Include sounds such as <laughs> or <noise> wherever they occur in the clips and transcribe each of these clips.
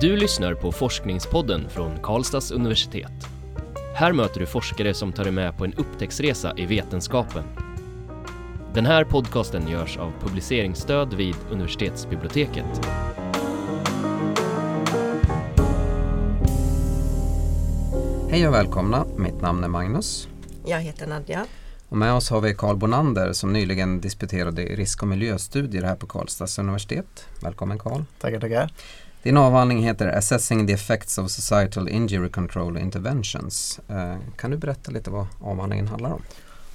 Du lyssnar på Forskningspodden från Karlstads universitet. Här möter du forskare som tar dig med på en upptäcktsresa i vetenskapen. Den här podcasten görs av publiceringsstöd vid universitetsbiblioteket. Hej och välkomna, mitt namn är Magnus. Jag heter Nadja. Och med oss har vi Carl Bonander som nyligen disputerade i risk och miljöstudier här på Karlstads universitet. Välkommen Carl. Tackar, tackar. Din avhandling heter Assessing the effects of societal injury control interventions. Eh, kan du berätta lite vad avhandlingen handlar om?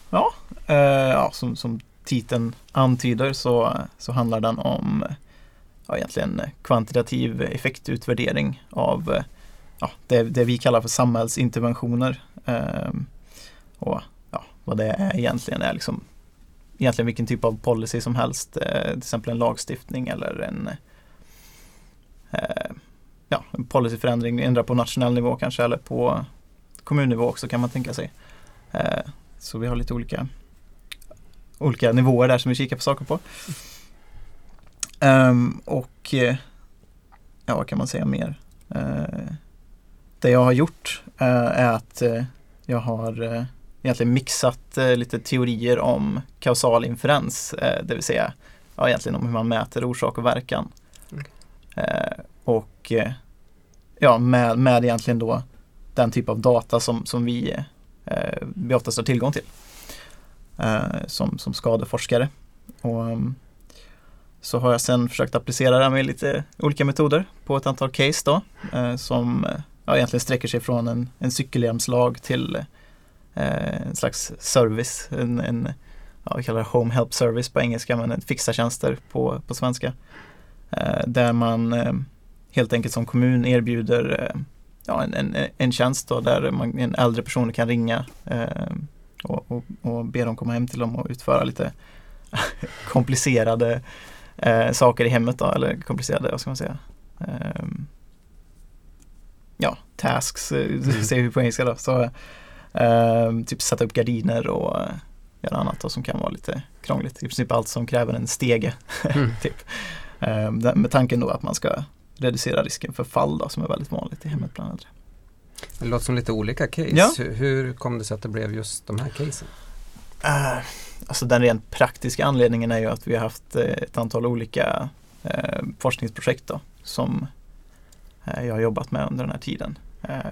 Ja, eh, ja som, som titeln antyder så, så handlar den om ja, egentligen kvantitativ effektutvärdering av ja, det, det vi kallar för samhällsinterventioner. Eh, och ja, vad det är egentligen är liksom egentligen vilken typ av policy som helst, eh, till exempel en lagstiftning eller en eh, Eh, ja, en policyförändring, ändra på nationell nivå kanske eller på kommunnivå också kan man tänka sig. Eh, så vi har lite olika, olika nivåer där som vi kikar på saker på. Um, och eh, ja, vad kan man säga mer? Uh, det jag har gjort uh, är att uh, jag har egentligen mixat lite teorier om kausal inferens, det vill säga ja, egentligen om hur man mäter orsak och verkan. Mm. Eh, och eh, ja, med, med egentligen då den typ av data som, som vi, eh, vi oftast har tillgång till som, som skadeforskare. Och, ehm, så har jag sen försökt applicera det med lite olika metoder på ett antal case då eh, som ja, egentligen sträcker sig från en, en cykelhjälmslag till eh, en slags service, en, en ja, vi kallar det Home Help Service på engelska men fixartjänster på, på svenska. Eh, där man eh, helt enkelt som kommun erbjuder eh, ja, en, en, en tjänst då, där man, en äldre person kan ringa och, och, och be dem komma hem till dem och utföra lite <laughs> komplicerade eh, saker i hemmet då, eller komplicerade, vad ska man säga? Eh, ja, tasks, mm. <laughs> säger vi på engelska då. Så, eh, typ sätta upp gardiner och göra annat då, som kan vara lite krångligt. I princip allt som kräver en stege. <laughs> Mm. typ. Eh, med tanken då att man ska reducera risken för fall då, som är väldigt vanligt i hemmet bland äldre. Det låter som lite olika case. Ja. Hur kom det sig att det blev just de här casen? Uh, Alltså den rent praktiska anledningen är ju att vi har haft eh, ett antal olika eh, forskningsprojekt då, som eh, jag har jobbat med under den här tiden.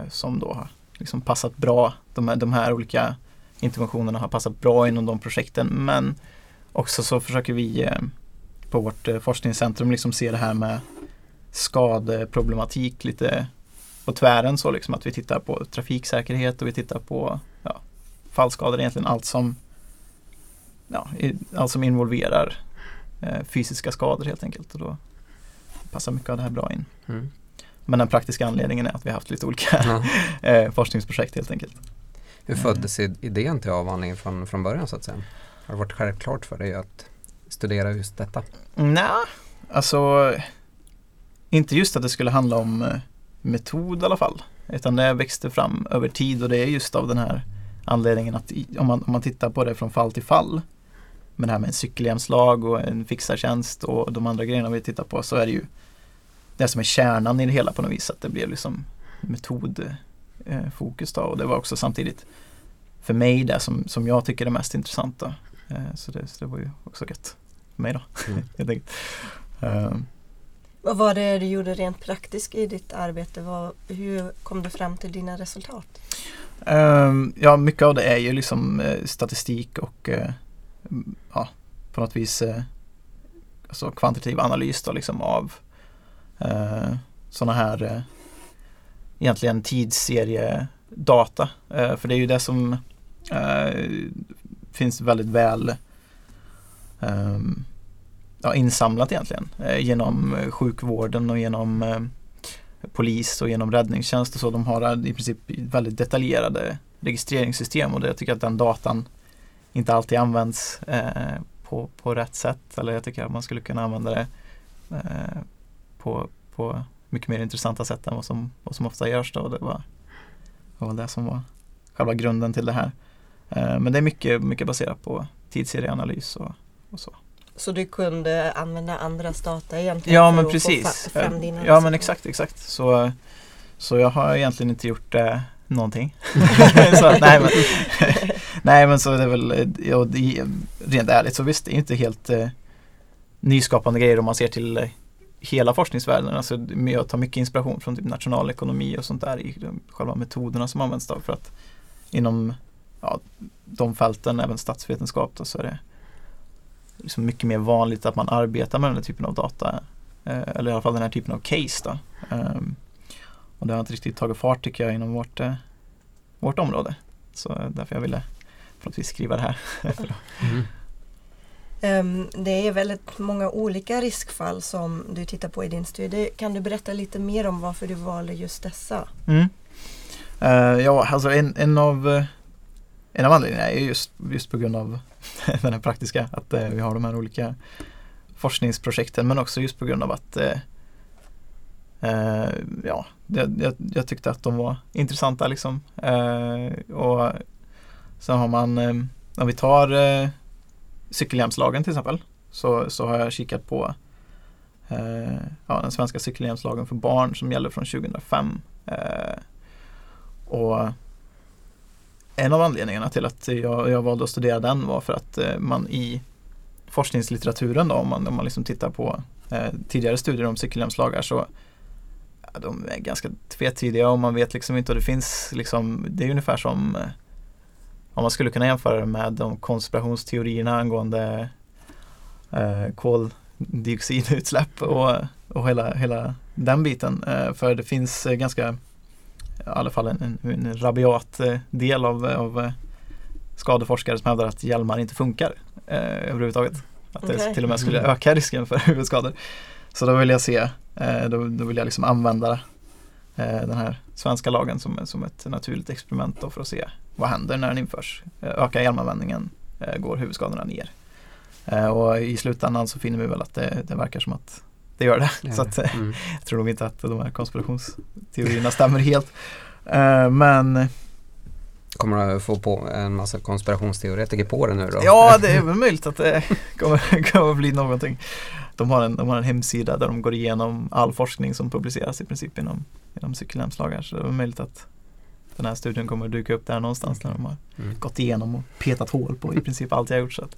Som då har liksom passat bra, de här, de här olika interventionerna har passat bra inom de projekten men också så försöker vi på vårt eh, forskningscentrum liksom se det här med skadeproblematik lite på tvären så liksom att vi tittar på trafiksäkerhet och vi tittar på ja, fallskador, egentligen allt som ja, allt som involverar eh, fysiska skador helt enkelt. Och då passar mycket av det här bra in. Mm. Men den praktiska anledningen är att vi har haft lite olika <laughs> eh, forskningsprojekt helt enkelt. Hur föddes idén till avhandlingen från, från början så att säga? Har det varit självklart för dig att studera just detta? Nej, alltså inte just att det skulle handla om eh, metod i alla fall. Utan det växte fram över tid och det är just av den här anledningen att om man, om man tittar på det från fall till fall med det här med en cykelhjälmslag och en fixartjänst och de andra grejerna vi tittar på så är det ju det som är kärnan i det hela på något vis. Att det blev liksom metodfokus eh, då och det var också samtidigt för mig det som, som jag tycker är mest intressant. Eh, så, det, så det var ju också gött för mig då. Mm. <laughs> um, vad var det du gjorde rent praktiskt i ditt arbete? Vad, hur kom du fram till dina resultat? Um, ja, mycket av det är ju liksom uh, statistik och uh, ja, på något vis eh, alltså kvantitativ analys då liksom av eh, sådana här eh, egentligen tidsseriedata. Eh, för det är ju det som eh, finns väldigt väl um, ja, insamlat egentligen eh, genom eh, sjukvården och genom eh, polis och genom räddningstjänst och så. De har i princip väldigt detaljerade registreringssystem och det, jag tycker att den datan inte alltid används eh, på, på rätt sätt. Eller jag tycker att man skulle kunna använda det eh, på, på mycket mer intressanta sätt än vad som, vad som ofta görs. Då. Det var, det var det som var själva grunden till det här. Eh, men det är mycket, mycket baserat på tidsserieanalys och, och så. Så du kunde använda andras data egentligen Ja för men att precis. få fram dina Ja men exakt, exakt. Så, så jag har egentligen inte gjort eh, någonting. <laughs> så, att, nej, men, <laughs> nej men så är det väl, eh, ja, det, är- rent ärligt så visst det är inte helt eh, nyskapande grejer om man ser till eh, hela forskningsvärlden. Alltså, det- jag tar mycket inspiration från typ nationalekonomi och sånt där i de, själva metoderna som används då för att inom ja, de fälten, även statsvetenskap då, så är det liksom mycket mer vanligt att man arbetar med den här typen av data Eh, eller i alla fall den här typen av case då. Ehm, och det har inte riktigt tagit fart tycker jag inom vårt, eh, vårt område. Så eh, därför jag ville på något vis skriva det här. Mm. Ehm, det är väldigt många olika riskfall som du tittar på i din studie. Kan du berätta lite mer om varför du valde just dessa? Mm. Eh, ja, alltså en, en av eh, en av anledningarna är just, just på grund av <laughs> den här praktiska, att eh, vi har de här olika forskningsprojekten men också just på grund av att eh, eh, ja, jag, jag, jag tyckte att de var intressanta liksom. Eh, och sen har man, eh, om vi tar eh, cykelhjälmslagen till exempel, så, så har jag kikat på eh, ja, den svenska cykelhjälmslagen för barn som gäller från 2005. Eh, och en av anledningarna till att jag, jag valde att studera den var för att eh, man i forskningslitteraturen då, om man, om man liksom tittar på eh, tidigare studier om cykelhjälmslagar så ja, de är ganska tvetydiga och man vet liksom inte och det finns liksom, det är ungefär som eh, om man skulle kunna jämföra det med de konspirationsteorierna angående eh, koldioxidutsläpp och, och hela, hela den biten. Eh, för det finns eh, ganska i alla fall en, en, rabiat eh, del av, av eh, skadeforskare som hävdar att hjälmar inte funkar eh, överhuvudtaget. Att det Okej. till och med skulle öka risken för <laughs> huvudskador. Så då vill jag se, eh, då, då vill jag liksom använda eh, den här svenska lagen som, som ett naturligt experiment då för att se vad händer när den införs. Eh, ökar hjälmanvändningen, går huvudskadorna ner. Och i slutändan så finner vi väl att det, det verkar som att det gör det. Ja. Så att, eh, Mm. jag tror nog inte att de här konspirationsteorierna stämmer helt. Eh, men Kommer du få på en massa konspirationsteoretiker på det nu då? ja, det är <laughs> väl möjligt att det kommer, <laughs> kommer bli någonting. De har, en, de har en hemsida där de går igenom all forskning som publiceras i princip inom, inom cykelhjälmslagar. Så det är möjligt att den här studien kommer att dyka upp där någonstans när de har Mm. gått igenom och petat hål på i princip allt jag har gjort. Så att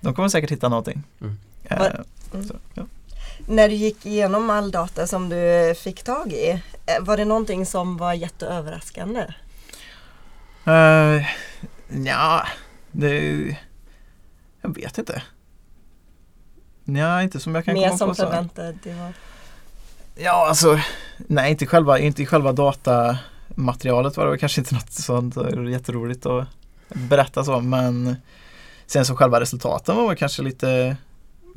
de kommer säkert hitta någonting. Mm. Mm. så, ja. När du gick igenom all data som du fick tag i, eh, var det någonting som var jätteöverraskande? Uh, ja, det... Jag vet inte. Ja, inte som jag kan Mer komma som på. Så. förväntat? Det var... Ja, alltså nej, inte själva, inte själva datamaterialet var det kanske inte något sånt eh, jätteroligt att berätta så, men sen så själva resultaten var kanske lite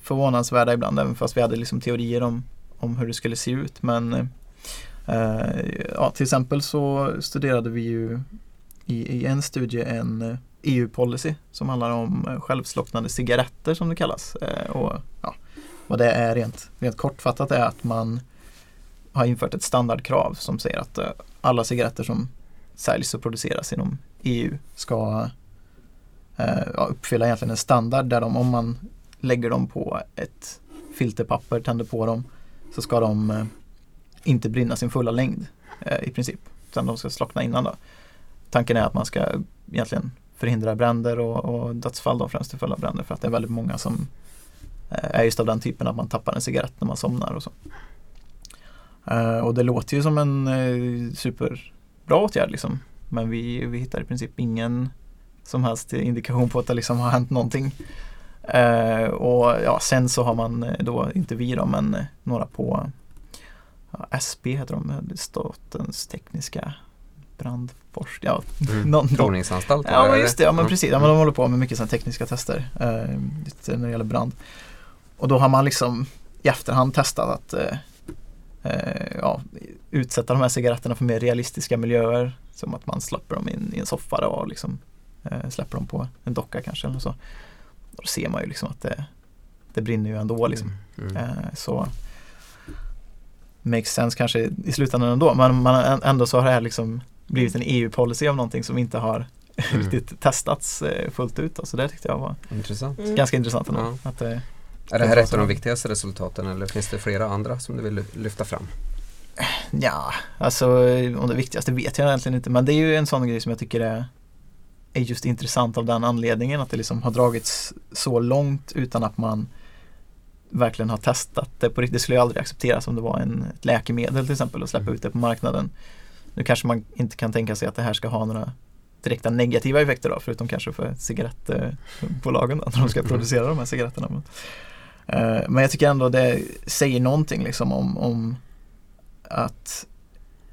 förvånansvärda ibland, även fast vi hade liksom teorier om, om hur det skulle se ut. Men eh, ja, till exempel så studerade vi ju i, i en studie en eh, e EU-policy som handlar om eh, självslocknande cigaretter som det kallas. Eh, och ja, vad det är rent, rent kortfattat är att man har infört ett standardkrav som säger att eh, alla cigaretter som säljs och produceras inom EU ska eh, ja, uppfylla egentligen en standard där de, om man lägger dem på ett filterpapper, tänder på dem, så ska de eh, inte brinna sin fulla längd eh, i princip. Utan de ska slockna innan då. Tanken är att man ska egentligen förhindra bränder och, och dödsfall då främst till följd av bränder för att det är väldigt många som eh, är just av den typen att man tappar en cigarett när man somnar och så. Och det låter ju som en superbra åtgärd liksom. Men vi, vi hittar i princip ingen som helst indikation på att det liksom har hänt någonting. Eh, och ja, sen så har man eh, då, inte vi då, men eh, några på ja, SB heter de, eh, Statens tekniska brandforskning. Ja, Mm. någon, Provningsanstalt Ja men just det, ja men Mm. precis. Ja, men de håller på med mycket sådana tekniska tester eh, när det gäller brand. Och då har man liksom i efterhand testat att eh, eh, ja, utsätta de här cigaretterna för mer realistiska miljöer. Som att man släpper dem in i en soffa och liksom, eh, släpper dem på en docka kanske eller så. Då ser man ju liksom att det, det brinner ju ändå liksom. Mm. Eh, så makes sense kanske i slutändan ändå. Men man, ändå så har det här liksom blivit en EU-policy av någonting som inte har <laughs> Mm. riktigt testats eh, fullt ut. Då. Så det tyckte jag var Intressant. Mm. ganska intressant ändå. Ja. Att, eh, Är det här ett av de viktigaste resultaten eller finns det flera andra som du vill ly- lyfta fram? Ja, alltså om det viktigaste vet jag egentligen inte men det är ju en sån grej som jag tycker är, är just intressant av den anledningen att det liksom har dragits så långt utan att man verkligen har testat det på riktigt. Det skulle jag aldrig acceptera om det var en, ett läkemedel till exempel och släppa Mm. ut det på marknaden. Nu kanske man inte kan tänka sig att det här ska ha några direkta negativa effekter då, förutom kanske för cigarettbolagen då, när de ska Mm. producera de här cigaretterna. Men, eh, men jag tycker ändå det säger någonting liksom om, om att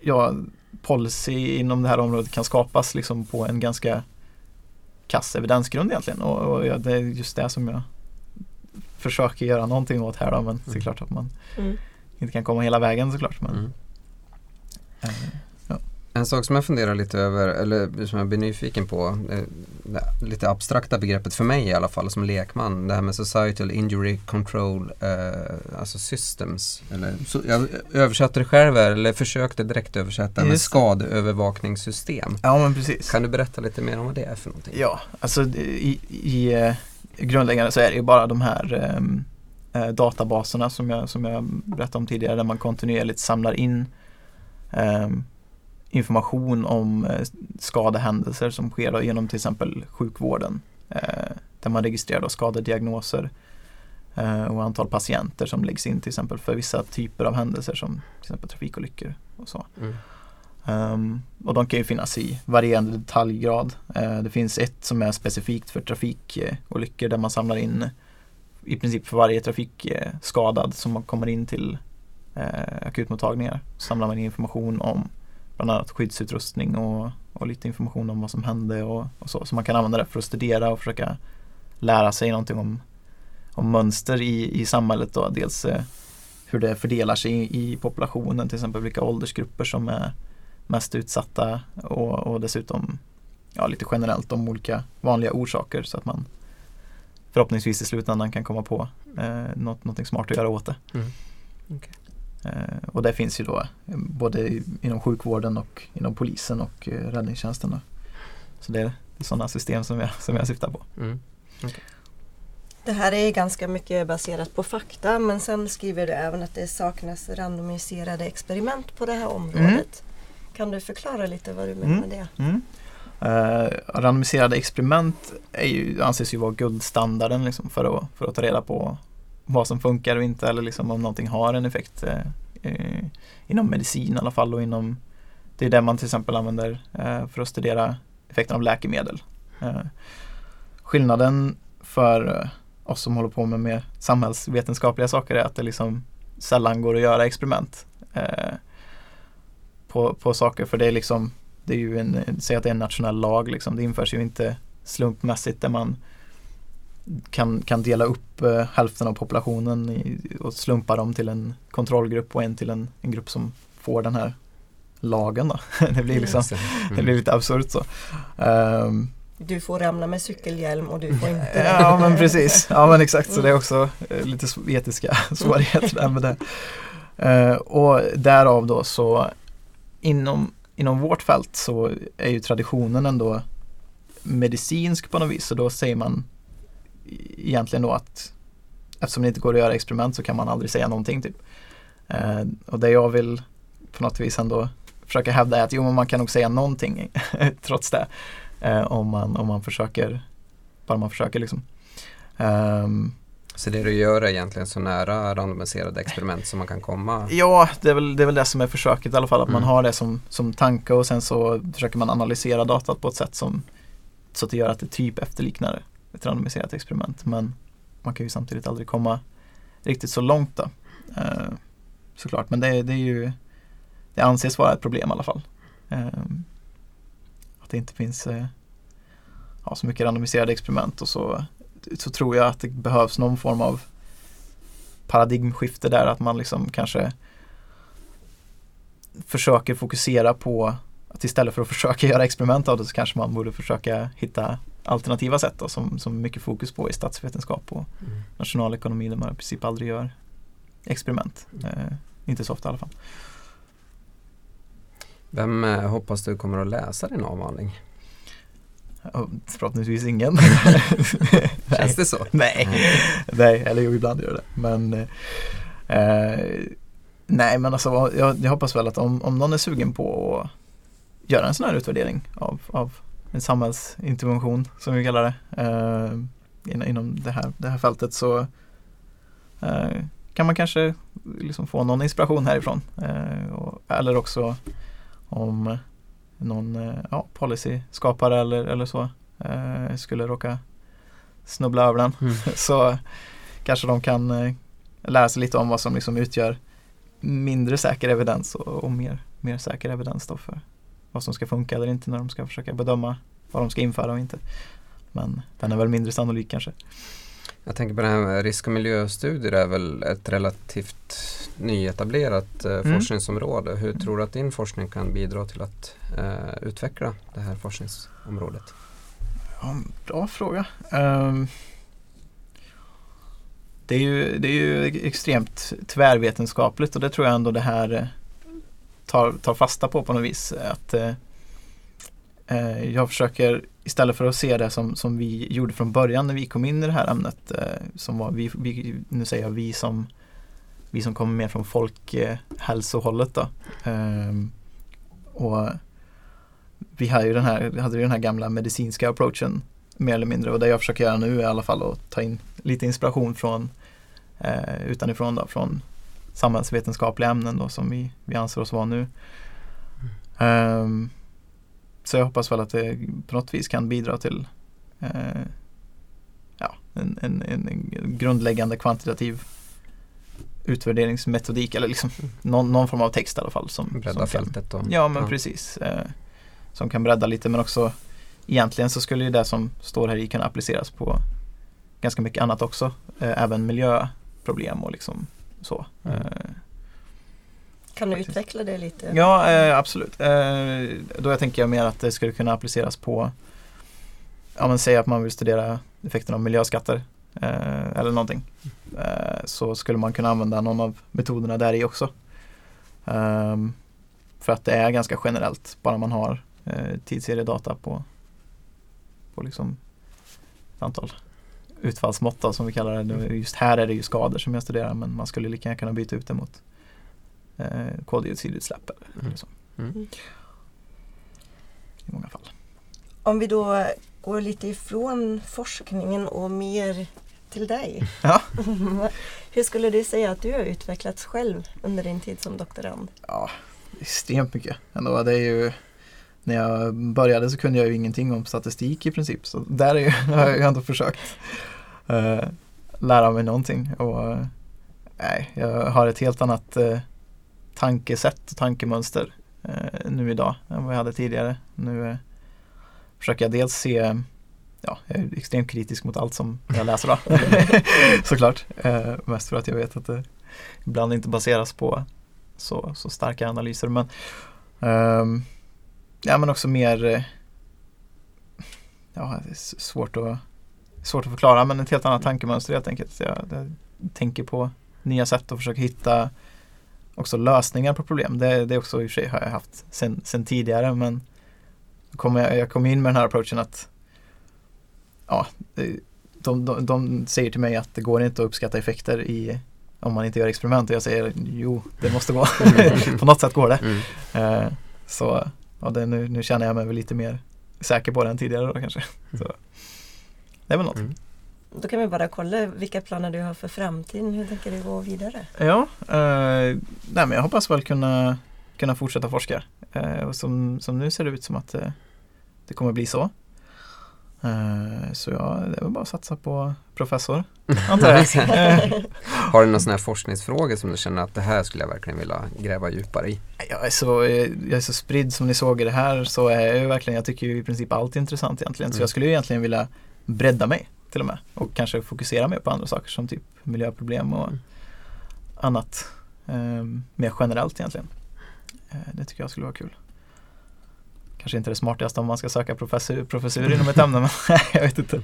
ja, policy inom det här området kan skapas liksom på en ganska kass evidensgrund egentligen och, och ja, det är just det som jag försöker göra någonting åt här då men det är Mm. klart att man Mm. inte kan komma hela vägen såklart. Men, Mm. Eh, En sak som jag funderar lite över, eller som jag blir nyfiken på, eh, det lite abstrakta begreppet för mig i alla fall som lekman, det här med societal injury control, eh, alltså systems. Eller, så, jag översatte det själv här, eller försökte direkt översätta med skadeövervakningssystem. ja men precis. Kan du berätta lite mer om vad det är för någonting? Ja, alltså i, i eh, grundläggande så är det ju bara de här ehm, eh, databaserna som jag, som jag berättade om tidigare där man kontinuerligt samlar in ehm, information om eh, skadehändelser som sker genom till exempel sjukvården. Eh, där man registrerar då skadediagnoser eh, och antal patienter som läggs in till exempel för vissa typer av händelser som till exempel trafikolyckor och så. Mm. Ehm, och de kan ju finnas i varierande detaljgrad. Det finns ett som är specifikt för trafikolyckor där man samlar in i princip för varje trafikskadad som kommer in till akutmottagningar. Samlar man in information om bland annat skyddsutrustning och, och lite information om vad som hände och, och så. Så man kan använda det för att studera och försöka lära sig någonting om, om mönster i, i samhället. Då. Dels eh, hur det fördelar sig i, i populationen, till exempel vilka åldersgrupper som är mest utsatta och, och dessutom ja, lite generellt om olika vanliga orsaker så att man förhoppningsvis i slutändan kan komma på eh, något, någonting smart att göra åt det. Mm. Okay. Eh, och det finns ju då både inom sjukvården och inom polisen och eh, räddningstjänsten. Då. Så det är sådana system som jag, som jag syftar på. Mm. Det här är ganska mycket baserat på fakta men sen skriver du även att det saknas randomiserade experiment på det här området. Kan du förklara lite vad du menar Mm. med det? Mm. Eh, randomiserade experiment är ju, anses ju vara guldstandarden liksom för, att, för att ta reda på vad som funkar och inte eller liksom om någonting har en effekt eh, eh inom medicin i alla fall och inom det är det man till exempel använder eh, för att studera effekten av läkemedel. Eh, skillnaden för eh, oss som håller på med mer samhällsvetenskapliga saker är att det liksom sällan går att göra experiment eh, på, på saker för det är liksom det är ju en, säg att det är en nationell lag liksom. Det införs ju inte slumpmässigt där man kan, kan dela upp eh, hälften av populationen i, och slumpa dem till en kontrollgrupp och en till en, en grupp som får den här lagen då. <laughs> det blir liksom, Just det. <laughs> blir Mm. lite absurt så. Ehm, Du får ramla med cykelhjälm och du får inte <laughs> ja men precis, ja men exakt så det är också eh, lite etiska svårigheter där med det. Eh, och därav då så inom, inom vårt fält så är ju traditionen ändå medicinsk på något vis så då säger man egentligen då att eftersom det inte går att göra experiment så kan man aldrig säga någonting typ. Eh, och det jag vill på något vis ändå försöka hävda är att jo men man kan nog säga någonting <laughs> trots det. Eh, om, man, om man försöker, bara man försöker liksom. Ehm, Så det du gör är egentligen så nära randomiserade experiment som man kan komma? ja, det är, väl, det är väl det som är försöket i alla fall, att man Mm. har det som, som tanke och sen så försöker man analysera datat på ett sätt som så att det gör att det typ efterliknar ett randomiserat experiment. Men man kan ju samtidigt aldrig komma riktigt så långt då. Eh, såklart, men det, det är ju det anses vara ett problem i alla fall. Eh, att det inte finns eh, ja, så mycket randomiserade experiment och så, så tror jag att det behövs någon form av paradigmskifte där att man liksom kanske försöker fokusera på att istället för att försöka <laughs> göra experiment av det så kanske man borde försöka hitta alternativa sätt då, som, som mycket fokus på i statsvetenskap och Mm. nationalekonomi där man i princip aldrig gör experiment. Eh, inte så ofta i alla fall. Vem eh, hoppas du kommer att läsa din avhandling? Förhoppningsvis ingen. <laughs> Känns det så? Nej, nej, eller jo ibland gör det. Men eh, nej, men alltså jag, jag hoppas väl att om, om någon är sugen på att göra en sån här utvärdering av, av en samhällsintervention som vi kallar det eh, in, inom det här, det här fältet så eh, kan man kanske liksom få någon inspiration härifrån. Eh, och, eller också om någon eh, ja, policy-skapare eller, eller så eh, skulle råka snubbla över den Mm. <laughs> så kanske de kan eh, lära sig lite om vad som liksom utgör mindre säker evidens och, och mer, mer säker evidens då för vad som ska funka eller inte när de ska försöka bedöma vad de ska införa och inte. Men den är väl mindre sannolik kanske. Jag tänker på det här med risk och miljöstudier är väl ett relativt nyetablerat eh, Mm. forskningsområde. Hur tror du att din forskning kan bidra till att eh, utveckla det här forskningsområdet? Ja, bra fråga. Ehm, det, är ju, det är ju extremt tvärvetenskapligt och det tror jag ändå det här tar, tar fasta på på något vis. Att, eh, eh, jag försöker istället för att se det som, som vi gjorde från början när vi kom in i det här ämnet eh, som var vi, vi, nu säger jag vi som vi som kommer mer från folkhälsohållet då. Eh, och vi hade ju den här, hade ju den här gamla medicinska approachen mer eller mindre och det jag försöker göra nu är i alla fall att ta in lite inspiration från eh, utanifrån då, från samhällsvetenskapliga ämnen då som vi, vi anser oss vara nu. Ehm, så jag hoppas väl att det på något vis kan bidra till eh, ja, en, en, en, grundläggande kvantitativ utvärderingsmetodik eller liksom någon, någon form av text i alla fall. Som, Bredda som fältet och Ja men precis. Eh, som kan bredda lite men också egentligen så skulle ju det som står här i kunna appliceras på ganska mycket annat också. Eh, även miljöproblem och liksom så. Mm. Eh, Kan du Faktiskt. utveckla det lite? Ja, eh, absolut. Eh, då jag tänker jag mer att det skulle kunna appliceras på, ja men säg att man vill studera effekten av miljöskatter eh, eller någonting. Eh, så skulle man kunna använda någon av metoderna där i också. Ehm, för att det är ganska generellt, bara man har eh, tidsseriedata på, på liksom ett antal utfallsmått då, som vi kallar det. Just här är det ju skador som jag studerar men man skulle lika gärna kunna byta ut det mot eh, koldioxidutsläpp eller Mm. så, Mm. i många fall. Om vi då går lite ifrån forskningen och mer till dig. <laughs> Ja. <laughs> Hur skulle du säga att du har utvecklats själv under din tid som doktorand? Ja, extremt mycket. Ändå, det är ju, när jag började så kunde jag ju ingenting om statistik i princip. Så där är <laughs> har jag ändå försökt eh, lära mig någonting. Och, eh, nej, jag har ett helt annat eh, tankesätt och tankemönster nu idag än vad jag hade tidigare. Nu försöker jag dels se Ja, jag är extremt kritisk mot allt som jag läser då. <laughs> <laughs> Såklart. Mest för att jag vet att det ibland inte baseras på så, så starka analyser. Men, ehm, ja, men också mer eh, ja, det är svårt att, svårt att förklara men ett helt annat tankemönster helt enkelt. Jag, jag tänker på nya sätt att försöka hitta också lösningar på problem. Det, det är också i och för sig har jag haft sen, sen tidigare men kom jag, jag kom in med den här approachen att ja, de, de, de säger till mig att det går inte att uppskatta effekter i om man inte gör experiment och jag säger jo, det måste gå. <laughs> på något sätt går det. Mm. Eh, så ja, det, nu, nu känner jag mig väl lite mer säker på det än tidigare då kanske. Så, det är väl något. Mm. Då kan vi bara kolla vilka planer du har för framtiden. Hur tänker du gå vidare? Ja, eh, nej, men jag hoppas väl kunna, kunna fortsätta forska. Eh, och som, som nu ser det ut som att eh, det kommer bli så. Eh, så ja, det väl bara att satsa på professor, <laughs> antar jag. Eh, <laughs> Har du några sådana här forskningsfrågor som du känner att det här skulle jag verkligen vilja gräva djupare i? Jag är, så, eh, jag är så spridd som ni såg i det här så är jag verkligen, jag tycker ju i princip allt är intressant egentligen. Så Mm. jag skulle ju egentligen vilja bredda mig till och med och kanske fokusera mer på andra saker som typ miljöproblem och Mm. annat eh, mer generellt egentligen. Eh, det tycker jag skulle vara kul. Kanske inte det smartaste om man ska söka professur, professur inom ett ämne men <laughs> jag vet inte.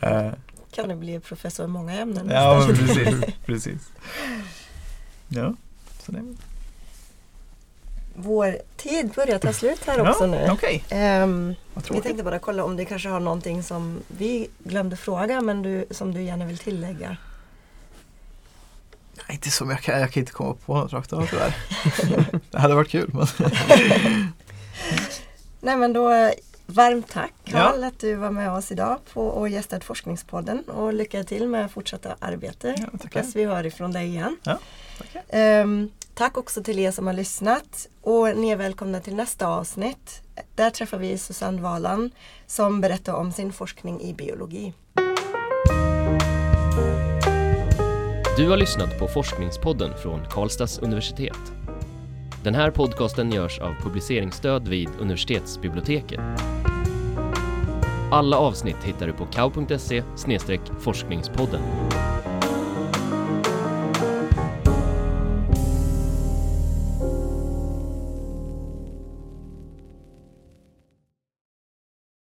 Eh, Kan du bli professor i många ämnen? ja precis, <laughs> precis. Ja, så det vår tid börjar ta slut här Ja, också nu. Okej, Ehm, vad vi tänkte bara kolla om du kanske har någonting som vi glömde fråga men du, som du gärna vill tillägga. Nej, inte som jag kan, jag kan inte komma på något rakt av tyvärr. <laughs> det hade varit kul. Men... Nej men då eh, varmt tack Karl Ja. att du var med oss idag på och gästat Forskningspodden och lycka till med fortsatta arbete. Ja. Hoppas vi hör ifrån dig igen. Ja. Ehm, tack också till er som har lyssnat och ni är välkomna till nästa avsnitt. Där träffar vi Susanne Valan som berättar om sin forskning i biologi. Du har lyssnat på Forskningspodden från Karlstads universitet. Den här podcasten görs av publiceringsstöd vid universitetsbiblioteket. Alla avsnitt hittar du på kau.se forskningspodden.